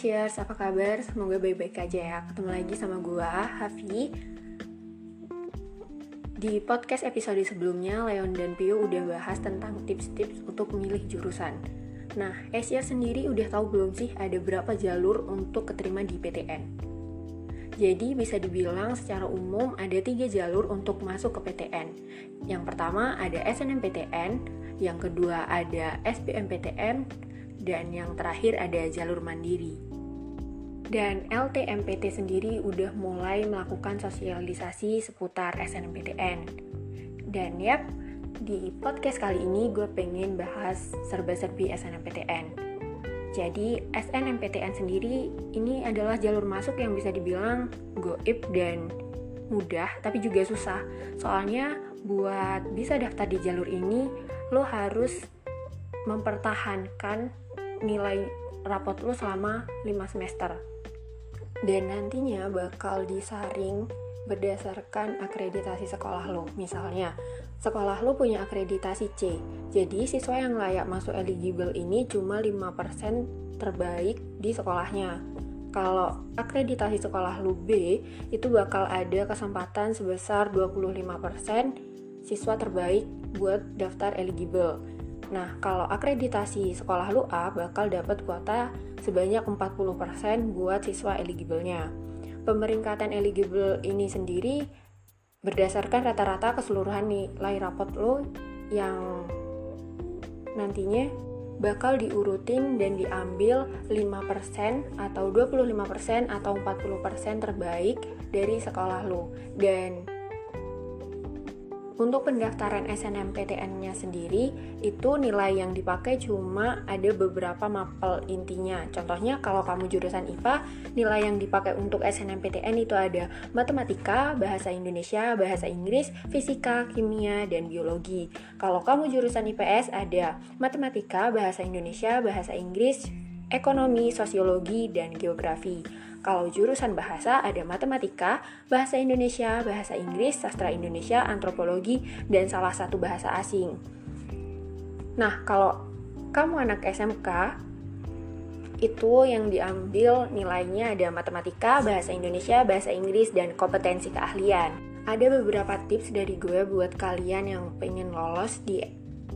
Shares, apa kabar? Semoga baik-baik aja ya. Ketemu lagi sama gua, Hafi. Di podcast episode sebelumnya, Leon dan Pio udah bahas tentang tips-tips untuk memilih jurusan. Nah, Asia sendiri udah tahu belum sih ada berapa jalur untuk keterima di PTN? Jadi bisa dibilang secara umum ada tiga jalur untuk masuk ke PTN. Yang pertama ada SNMPTN, yang kedua ada SBMPTN, dan yang terakhir ada jalur mandiri. Dan LTMPT sendiri udah mulai melakukan sosialisasi seputar SNMPTN. Dan yap, di podcast kali ini gue pengen bahas serba-serbi SNMPTN. Jadi SNMPTN sendiri ini adalah jalur masuk yang bisa dibilang goib dan mudah tapi juga susah. Soalnya buat bisa daftar di jalur ini lo harus mempertahankan nilai rapot lo selama 5 semester. Dan nantinya bakal disaring berdasarkan akreditasi sekolah lo. Misalnya, sekolah lo punya akreditasi C. Jadi, siswa yang layak masuk eligible ini cuma 5% terbaik di sekolahnya. Kalau akreditasi sekolah lo B, itu bakal ada kesempatan sebesar 25% siswa terbaik buat daftar eligible. Nah, kalau akreditasi sekolah lu A bakal dapat kuota sebanyak 40% buat siswa eligible-nya. Pemeringkatan eligible ini sendiri berdasarkan rata-rata keseluruhan nilai rapot lo yang nantinya bakal diurutin dan diambil 5% atau 25% atau 40% terbaik dari sekolah lo. Dan untuk pendaftaran SNMPTN-nya sendiri, itu nilai yang dipakai cuma ada beberapa mapel intinya. Contohnya kalau kamu jurusan IPA, nilai yang dipakai untuk SNMPTN itu ada matematika, bahasa Indonesia, bahasa Inggris, fisika, kimia, dan biologi. Kalau kamu jurusan IPS ada matematika, bahasa Indonesia, bahasa Inggris, ekonomi, sosiologi, dan geografi. Kalau jurusan bahasa ada matematika, bahasa Indonesia, bahasa Inggris, sastra Indonesia, antropologi, dan salah satu bahasa asing. Nah, kalau kamu anak SMK, itu yang diambil nilainya ada matematika, bahasa Indonesia, bahasa Inggris, dan kompetensi keahlian. Ada beberapa tips dari gue buat kalian yang pengen lolos di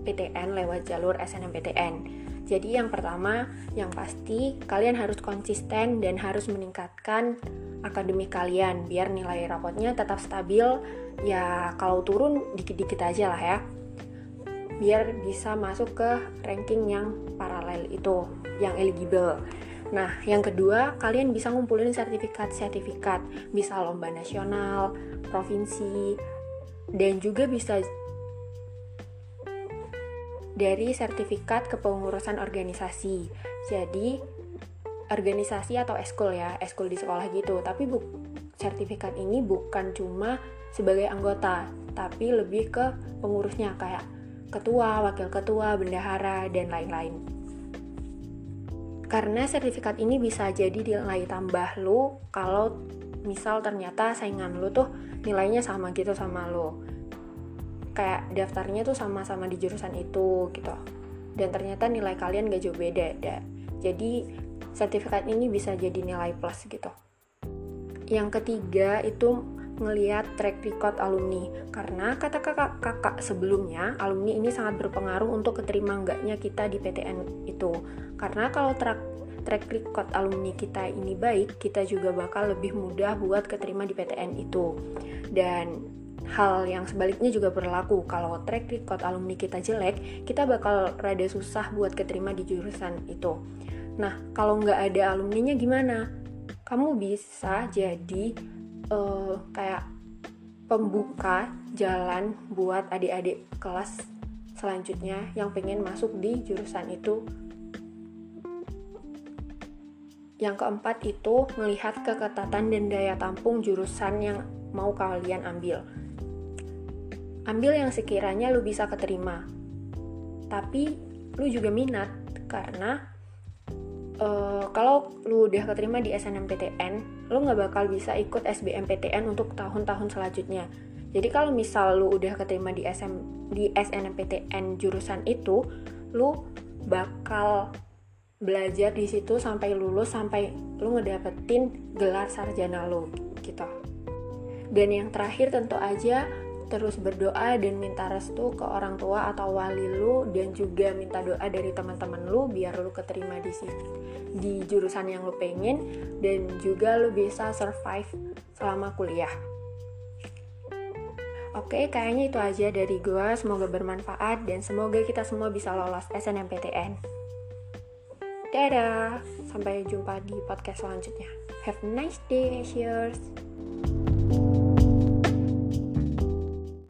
PTN lewat jalur SNMPTN. Jadi yang pertama, yang pasti kalian harus konsisten dan harus meningkatkan akademik kalian biar nilai rapotnya tetap stabil. Ya kalau turun dikit-dikit aja lah ya. Biar bisa masuk ke ranking yang paralel itu, yang eligible. Nah, yang kedua, kalian bisa ngumpulin sertifikat-sertifikat, bisa lomba nasional, provinsi, dan juga bisa dari sertifikat kepengurusan organisasi. Jadi organisasi atau eskul ya, eskul di sekolah gitu. Tapi bu sertifikat ini bukan cuma sebagai anggota, tapi lebih ke pengurusnya kayak ketua, wakil ketua, bendahara, dan lain-lain. Karena sertifikat ini bisa jadi nilai tambah lu kalau misal ternyata saingan lu tuh nilainya sama gitu sama lu kayak daftarnya tuh sama-sama di jurusan itu gitu. Dan ternyata nilai kalian gak jauh beda da. jadi sertifikat ini bisa jadi nilai plus gitu. Yang ketiga itu ngeliat track record alumni. Karena kata kakak-kakak sebelumnya alumni ini sangat berpengaruh untuk keterima enggaknya kita di PTN itu. Karena kalau track track record alumni kita ini baik kita juga bakal lebih mudah buat keterima di PTN itu. Dan Hal yang sebaliknya juga berlaku kalau track record alumni kita jelek, kita bakal rada susah buat keterima di jurusan itu. Nah, kalau nggak ada alumninya gimana? Kamu bisa jadi uh, kayak pembuka jalan buat adik-adik kelas selanjutnya yang pengen masuk di jurusan itu. Yang keempat itu melihat keketatan dan daya tampung jurusan yang mau kalian ambil ambil yang sekiranya lu bisa keterima. Tapi lu juga minat karena uh, kalau lu udah keterima di SNMPTN, lu nggak bakal bisa ikut SBMPTN untuk tahun-tahun selanjutnya. Jadi kalau misal lu udah keterima di SM di SNMPTN jurusan itu, lu bakal belajar di situ sampai lulus sampai lu ngedapetin gelar sarjana lu gitu. Dan yang terakhir tentu aja terus berdoa dan minta restu ke orang tua atau wali lu dan juga minta doa dari teman-teman lu biar lu keterima di sini di jurusan yang lu pengen dan juga lu bisa survive selama kuliah. Oke, kayaknya itu aja dari gua. Semoga bermanfaat dan semoga kita semua bisa lolos SNMPTN. Dadah, sampai jumpa di podcast selanjutnya. Have a nice day, cheers.